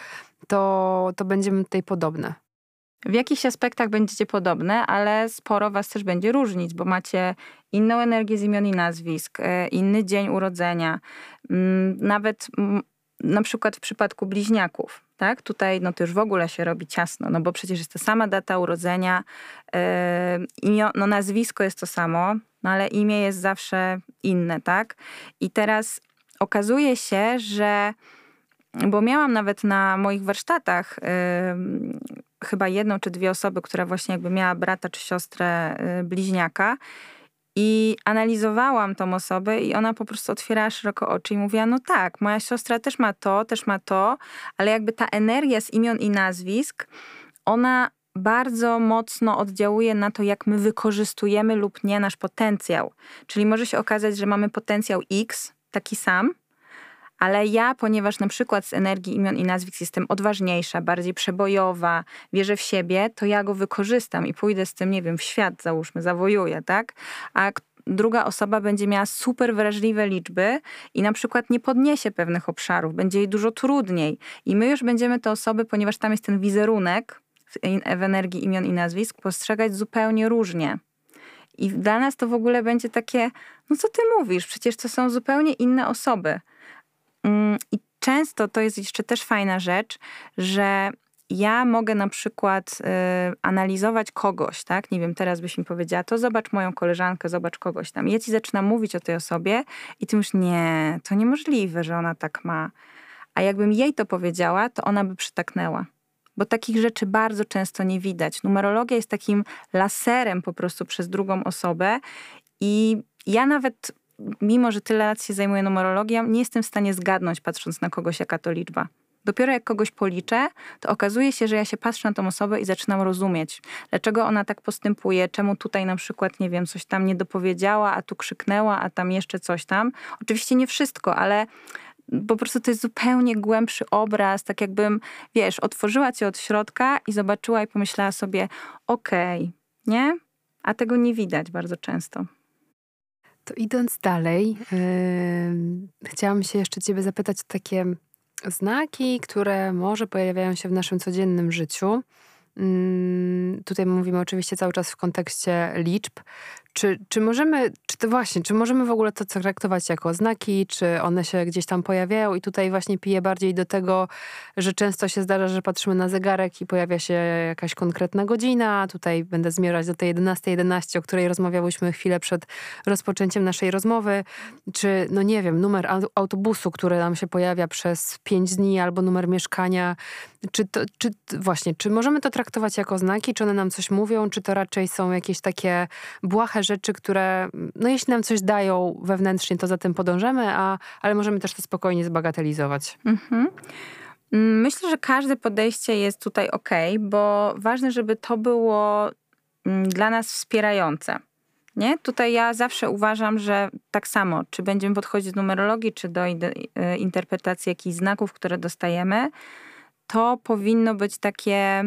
to, to będziemy tutaj podobne? W jakichś aspektach będziecie podobne, ale sporo was też będzie różnić, bo macie inną energię z imion i nazwisk, e, inny dzień urodzenia. Mm, nawet na przykład w przypadku bliźniaków, tak? Tutaj no to już w ogóle się robi ciasno, no bo przecież jest ta sama data urodzenia, yy, no nazwisko jest to samo, no ale imię jest zawsze inne, tak? I teraz okazuje się, że bo miałam nawet na moich warsztatach yy, chyba jedną czy dwie osoby, która właśnie jakby miała brata czy siostrę y, bliźniaka. I analizowałam tą osobę i ona po prostu otwierała szeroko oczy i mówiła, no tak, moja siostra też ma to, też ma to, ale jakby ta energia z imion i nazwisk, ona bardzo mocno oddziałuje na to, jak my wykorzystujemy lub nie nasz potencjał. Czyli może się okazać, że mamy potencjał X, taki sam, ale ja, ponieważ na przykład z energii imion i nazwisk jestem odważniejsza, bardziej przebojowa, wierzę w siebie, to ja go wykorzystam i pójdę z tym, nie wiem, w świat, załóżmy, zawojuję, tak? A druga osoba będzie miała super wrażliwe liczby i na przykład nie podniesie pewnych obszarów, będzie jej dużo trudniej. I my już będziemy te osoby, ponieważ tam jest ten wizerunek w energii imion i nazwisk, postrzegać zupełnie różnie. I dla nas to w ogóle będzie takie, no co ty mówisz, przecież to są zupełnie inne osoby. Mm, I często to jest jeszcze też fajna rzecz, że ja mogę na przykład y, analizować kogoś, tak? Nie wiem, teraz byś mi powiedziała, to zobacz moją koleżankę, zobacz kogoś tam. I ja ci zaczynam mówić o tej osobie i ty już nie, to niemożliwe, że ona tak ma. A jakbym jej to powiedziała, to ona by przytaknęła. Bo takich rzeczy bardzo często nie widać. Numerologia jest takim laserem po prostu przez drugą osobę i ja nawet mimo że tyle lat się zajmuję numerologią, nie jestem w stanie zgadnąć, patrząc na kogoś, jaka to liczba. Dopiero jak kogoś policzę, to okazuje się, że ja się patrzę na tą osobę i zaczynam rozumieć, dlaczego ona tak postępuje, czemu tutaj na przykład, nie wiem, coś tam nie dopowiedziała, a tu krzyknęła, a tam jeszcze coś tam. Oczywiście nie wszystko, ale po prostu to jest zupełnie głębszy obraz, tak jakbym, wiesz, otworzyła cię od środka i zobaczyła i pomyślała sobie, okej, okay, nie? A tego nie widać bardzo często. To idąc dalej, yy, chciałam się jeszcze ciebie zapytać o takie znaki, które może pojawiają się w naszym codziennym życiu. Mm, tutaj mówimy oczywiście cały czas w kontekście liczb, czy, czy możemy, czy to właśnie, czy możemy w ogóle to traktować jako znaki, czy one się gdzieś tam pojawiają? I tutaj właśnie piję bardziej do tego, że często się zdarza, że patrzymy na zegarek i pojawia się jakaś konkretna godzina, tutaj będę zmierzać do tej 11.11, 11, o której rozmawiałyśmy chwilę przed rozpoczęciem naszej rozmowy, czy no nie wiem, numer autobusu, który nam się pojawia przez 5 dni, albo numer mieszkania, czy to, czy właśnie, czy możemy to traktować jako znaki, czy one nam coś mówią, czy to raczej są jakieś takie błahe rzeczy, które, no jeśli nam coś dają wewnętrznie, to za tym podążamy, a, ale możemy też to spokojnie zbagatelizować. Mhm. Myślę, że każde podejście jest tutaj ok, bo ważne, żeby to było mm, dla nas wspierające. Nie? Tutaj ja zawsze uważam, że tak samo, czy będziemy podchodzić do numerologii, czy do e, interpretacji jakichś znaków, które dostajemy, to powinno być takie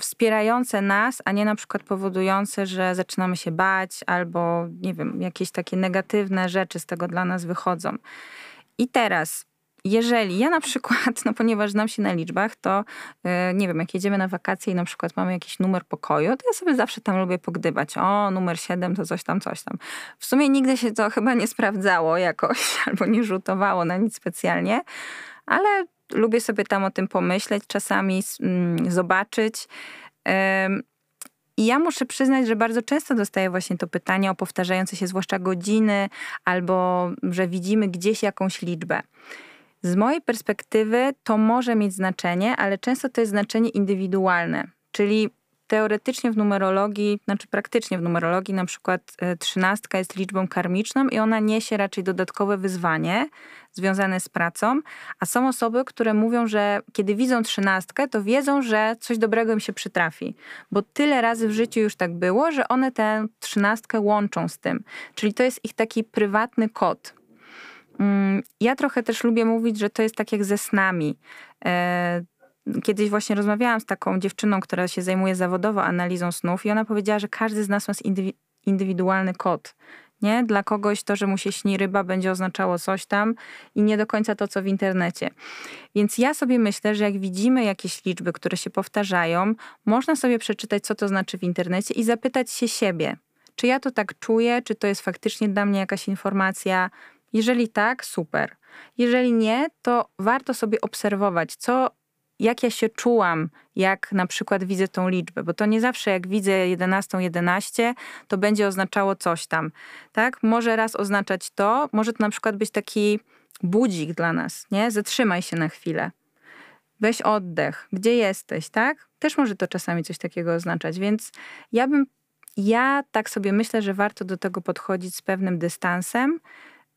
wspierające nas, a nie na przykład powodujące, że zaczynamy się bać albo nie wiem, jakieś takie negatywne rzeczy z tego dla nas wychodzą. I teraz jeżeli ja na przykład, no ponieważ znam się na liczbach, to yy, nie wiem, jak jedziemy na wakacje i na przykład mamy jakiś numer pokoju, to ja sobie zawsze tam lubię pogdybać. O, numer 7 to coś tam, coś tam. W sumie nigdy się to chyba nie sprawdzało jakoś, albo nie rzutowało na nic specjalnie, ale lubię sobie tam o tym pomyśleć, czasami mm, zobaczyć. I ja muszę przyznać, że bardzo często dostaję właśnie to pytanie o powtarzające się zwłaszcza godziny, albo że widzimy gdzieś jakąś liczbę. Z mojej perspektywy to może mieć znaczenie, ale często to jest znaczenie indywidualne. Czyli teoretycznie w numerologii, znaczy praktycznie w numerologii, na przykład e, trzynastka jest liczbą karmiczną i ona niesie raczej dodatkowe wyzwanie związane z pracą, a są osoby, które mówią, że kiedy widzą trzynastkę, to wiedzą, że coś dobrego im się przytrafi, bo tyle razy w życiu już tak było, że one tę trzynastkę łączą z tym. Czyli to jest ich taki prywatny kod. Mm, ja trochę też lubię mówić, że to jest tak jak ze snami e, kiedyś właśnie rozmawiałam z taką dziewczyną, która się zajmuje zawodowo analizą snów i ona powiedziała, że każdy z nas ma indywidualny kod. Nie? Dla kogoś to, że mu się śni ryba, będzie oznaczało coś tam i nie do końca to, co w internecie. Więc ja sobie myślę, że jak widzimy jakieś liczby, które się powtarzają, można sobie przeczytać, co to znaczy w internecie i zapytać się siebie, czy ja to tak czuję, czy to jest faktycznie dla mnie jakaś informacja. Jeżeli tak, super. Jeżeli nie, to warto sobie obserwować, co jak ja się czułam, jak na przykład widzę tą liczbę, bo to nie zawsze jak widzę 11, 11, to będzie oznaczało coś tam, tak? Może raz oznaczać to, może to na przykład być taki budzik dla nas, nie? Zatrzymaj się na chwilę. Weź oddech. Gdzie jesteś, tak? Też może to czasami coś takiego oznaczać, więc ja bym, ja tak sobie myślę, że warto do tego podchodzić z pewnym dystansem,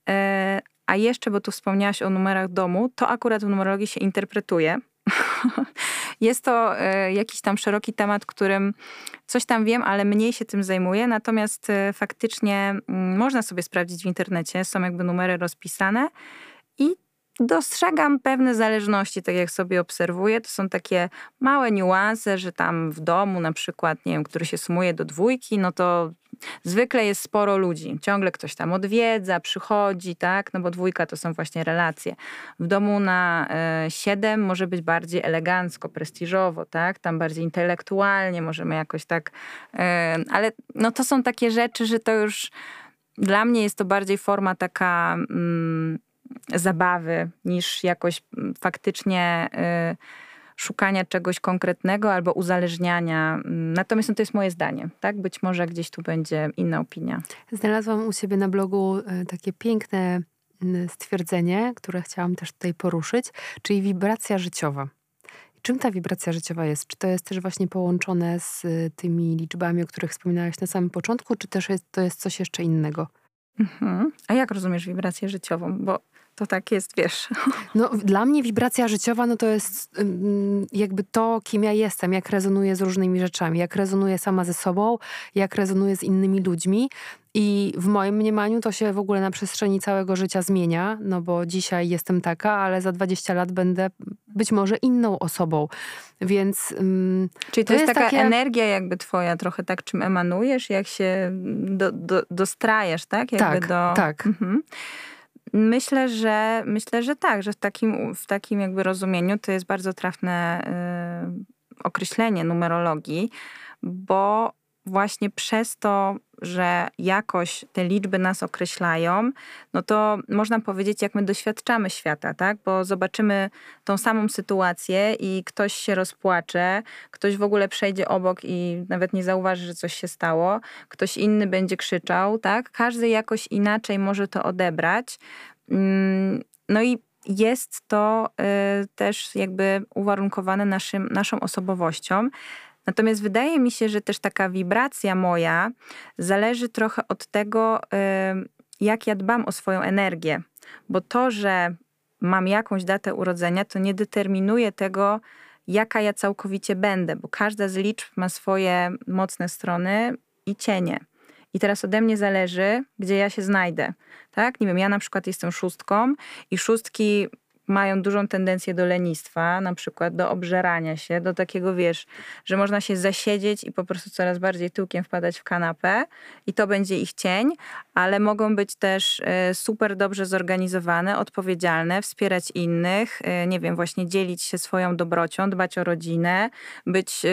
e, a jeszcze, bo tu wspomniałaś o numerach domu, to akurat w numerologii się interpretuje, Jest to e, jakiś tam szeroki temat, którym coś tam wiem, ale mniej się tym zajmuję. Natomiast e, faktycznie mm, można sobie sprawdzić w internecie, są jakby numery rozpisane dostrzegam pewne zależności, tak jak sobie obserwuję. To są takie małe niuanse, że tam w domu na przykład, nie wiem, który się sumuje do dwójki, no to zwykle jest sporo ludzi. Ciągle ktoś tam odwiedza, przychodzi, tak? No bo dwójka to są właśnie relacje. W domu na e, siedem może być bardziej elegancko, prestiżowo, tak? Tam bardziej intelektualnie możemy jakoś tak... E, ale no to są takie rzeczy, że to już... Dla mnie jest to bardziej forma taka... Mm, zabawy niż jakoś mm, faktycznie y, szukania czegoś konkretnego albo uzależniania. Mm, natomiast no, to jest moje zdanie, tak? Być może gdzieś tu będzie inna opinia. Znalazłam u siebie na blogu y, takie piękne mm, stwierdzenie, które chciałam też tutaj poruszyć, czyli wibracja życiowa. Czym ta wibracja życiowa jest? Czy to jest też właśnie połączone z y, tymi liczbami, o których wspominałaś na samym początku, czy też jest, to jest coś jeszcze innego? Mhm. A jak rozumiesz wibrację życiową? Bo to tak jest, wiesz. No, dla mnie wibracja życiowa no to jest jakby to, kim ja jestem, jak rezonuję z różnymi rzeczami, jak rezonuję sama ze sobą, jak rezonuję z innymi ludźmi. I w moim mniemaniu to się w ogóle na przestrzeni całego życia zmienia, no bo dzisiaj jestem taka, ale za 20 lat będę być może inną osobą. Więc. Czyli to, to jest, jest, taka takie... energia, jakby twoja, trochę tak, czym emanujesz, jak się do, do, dostrajasz, tak? Jakby tak, do... tak. Mhm. Myślę, że myślę, że tak, że w takim, w takim jakby rozumieniu to jest bardzo trafne y, określenie numerologii, bo właśnie przez to, że jakoś te liczby nas określają, no to można powiedzieć, jak my doświadczamy świata, tak? Bo zobaczymy tą samą sytuację i ktoś się rozpłacze, ktoś w ogóle przejdzie obok i nawet nie zauważy, że coś się stało, ktoś inny będzie krzyczał, tak? Każdy jakoś inaczej może to odebrać. Mm, no i jest to y, też jakby uwarunkowane naszym, naszą osobowością. Natomiast wydaje mi się, że też taka wibracja moja zależy trochę od tego, jak ja dbam o swoją energię. Bo to, że mam jakąś datę urodzenia, to nie determinuje tego, jaka ja całkowicie będę, bo każda z liczb ma swoje mocne strony i cienie. I teraz ode mnie zależy, gdzie ja się znajdę. Tak? Nie wiem, ja na przykład jestem szóstką i szóstki mają dużą tendencję do lenistwa, na przykład do obżerania się, do takiego, wiesz, że można się zasiedzieć i po prostu coraz bardziej tyłkiem wpadać w kanapę i to będzie ich cień, ale mogą być też e, super dobrze zorganizowane, odpowiedzialne, wspierać innych, e, nie wiem, właśnie dzielić się swoją dobrocią, dbać o rodzinę, być, e,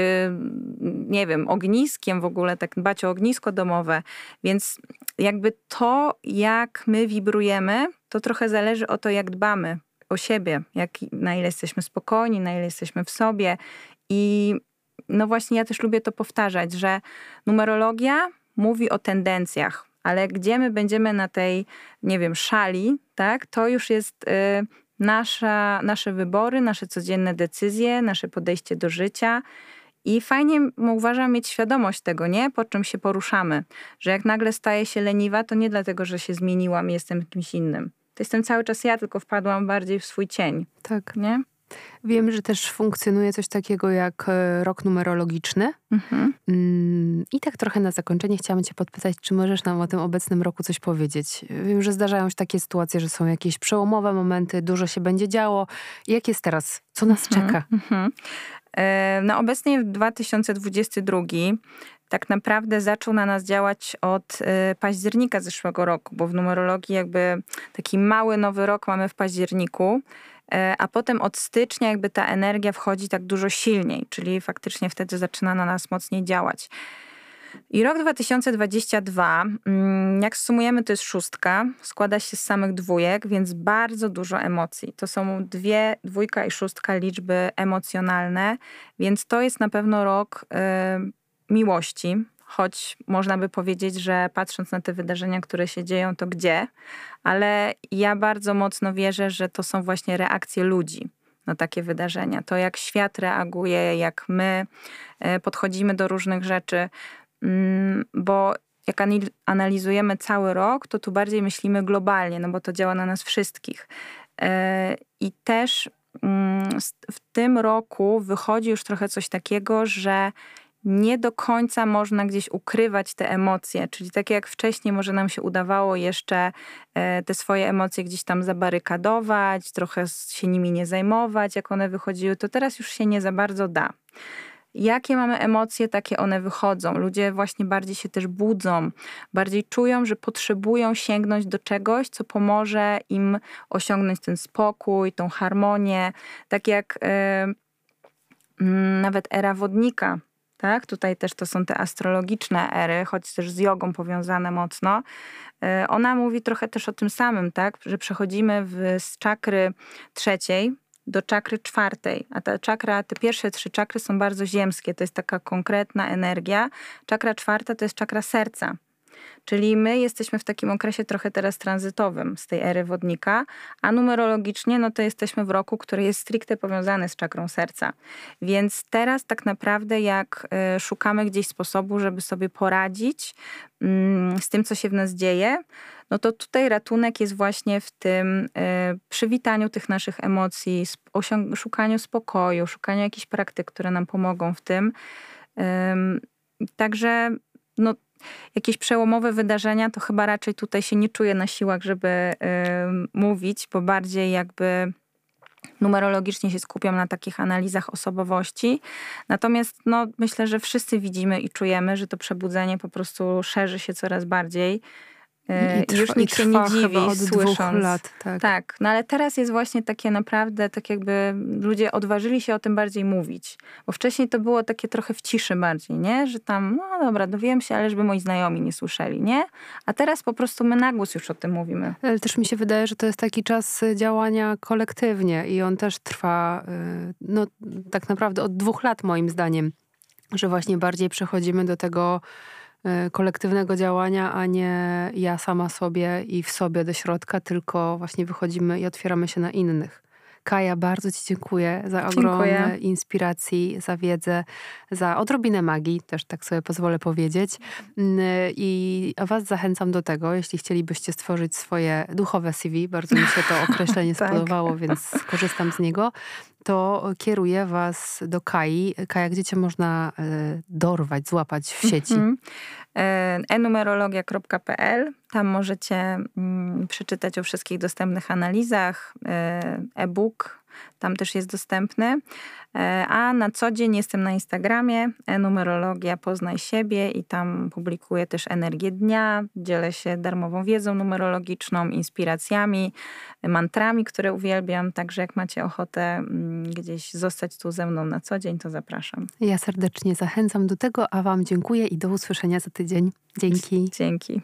nie wiem, ogniskiem w ogóle, tak dbać o ognisko domowe, więc jakby to, jak my wibrujemy, to trochę zależy o to, jak dbamy o siebie, jak, na ile jesteśmy spokojni, na ile jesteśmy w sobie. I no właśnie ja też lubię to powtarzać, że numerologia mówi o tendencjach, ale gdzie my będziemy na tej, nie wiem, szali, tak, to już jest y, nasza, nasze wybory, nasze codzienne decyzje, nasze podejście do życia. I fajnie uważam mieć świadomość tego, nie? Po czym się poruszamy. Że jak nagle staję się leniwa, to nie dlatego, że się zmieniłam i jestem kimś innym to jestem cały czas ja, tylko wpadłam bardziej w swój cień. Tak. Nie? Wiem, że też funkcjonuje coś takiego jak e, rok numerologiczny. Mhm. Mm, I tak trochę na zakończenie chciałam Cię podpytać, czy możesz nam o tym obecnym roku coś powiedzieć? Wiem, że zdarzają się takie sytuacje, że są jakieś przełomowe momenty, dużo się będzie działo. Jak jest teraz? Co nas mhm. czeka? Mhm. E, no obecnie w 2022 tak naprawdę zaczął na nas działać od y, października zeszłego roku, bo w numerologii jakby taki mały nowy rok mamy w październiku, y, a potem od stycznia jakby ta energia wchodzi tak dużo silniej, czyli faktycznie wtedy zaczyna na nas mocniej działać. I rok 2022, mm, jak sumujemy, to jest szóstka, składa się z samych dwójek, więc bardzo dużo emocji. To są dwie, dwójka i szóstka liczby emocjonalne, więc to jest na pewno rok y, miłości, choć można by powiedzieć, że patrząc na te wydarzenia, które się dzieją, to gdzie, ale ja bardzo mocno wierzę, że to są właśnie reakcje ludzi na takie wydarzenia. To jak świat reaguje, jak my e, podchodzimy do różnych rzeczy, mm, bo jak analizujemy cały rok, to tu bardziej myślimy globalnie, no bo to działa na nas wszystkich. E, I też mm, w tym roku wychodzi już trochę coś takiego, że nie do końca można gdzieś ukrywać te emocje. Czyli tak jak wcześniej może nam się udawało jeszcze e, te swoje emocje gdzieś tam zabarykadować, trochę się nimi nie zajmować, jak one wychodziły, to teraz już się nie za bardzo da. Jakie mamy emocje, takie one wychodzą. Ludzie właśnie bardziej się też budzą, bardziej czują, że potrzebują sięgnąć do czegoś, co pomoże im osiągnąć ten spokój, tą harmonię. Tak jak yy, nawet era wodnika tak? Tutaj też to są te astrologiczne ery, choć też z jogą powiązane mocno. E, ona mówi trochę też o tym samym, tak? Że przechodzimy w, z czakry trzeciej do czakry czwartej. A ta czakra, te pierwsze trzy czakry są bardzo ziemskie, to jest taka konkretna energia. Czakra czwarta to jest czakra serca. Czyli my jesteśmy w takim okresie trochę teraz tranzytowym z tej ery wodnika, a numerologicznie no to jesteśmy w roku, który jest stricte powiązany z czakrą serca. Więc teraz tak naprawdę jak y, szukamy gdzieś sposobu, żeby sobie poradzić mm, z tym, co się w nas dzieje, no to tutaj ratunek jest właśnie w tym y, przywitaniu tych naszych emocji, szukaniu spokoju, szukaniu jakichś praktyk, które nam pomogą w tym. Także no, jakieś przełomowe wydarzenia, to chyba raczej tutaj się nie czuję na siłach, żeby y, mówić, bo bardziej jakby numerologicznie się skupiam na takich analizach osobowości. Natomiast no, myślę, że wszyscy widzimy i czujemy, że to przebudzenie po prostu szerzy się coraz bardziej. E, I, trwa, już nikt się nie dziwi, od słysząc. dwóch lat. Tak. Tak, no ale teraz jest właśnie takie naprawdę, tak jakby ludzie odważyli się o tym bardziej mówić. Bo wcześniej to było takie trochę w ciszy bardziej, nie? Że tam, no dobra, dowiem się, ale żeby moi znajomi nie słyszeli, nie? A teraz po prostu my na głos już o tym mówimy. Ale też mi się wydaje, że to jest taki czas działania kolektywnie i on też trwa, y, no tak naprawdę od dwóch lat moim zdaniem, że właśnie bardziej przechodzimy do tego y, kolektywnego działania, a nie ja sama sobie i w sobie do środka, tylko właśnie wychodzimy i otwieramy się na innych. Kaja, bardzo Ci dziękuję za ogromne inspiracji, za wiedzę, za odrobinę magii, też tak sobie pozwolę powiedzieć. Mm, I Was zachęcam do tego, jeśli chcielibyście stworzyć swoje duchowe CV, bardzo mi się to określenie Tak. spodobało, więc skorzystam z niego, to kieruję Was do Kai. Kaja, gdzie Cię można e, dorwać, złapać w sieci? E, enumerologia.pl. Tam możecie mm, przeczytać o wszystkich dostępnych analizach. E, E-book tam też jest dostępny. E, A na co dzień jestem na Instagramie enumerologia poznaj siebie i tam publikuję też energię dnia, dzielę się darmową wiedzą numerologiczną, inspiracjami, mantrami, które uwielbiam. Także jak macie ochotę mm, gdzieś zostać tu ze mną na co dzień, to zapraszam. Ja serdecznie zachęcam do tego, a Wam dziękuję i do usłyszenia za tydzień. Dzięki. Dzięki.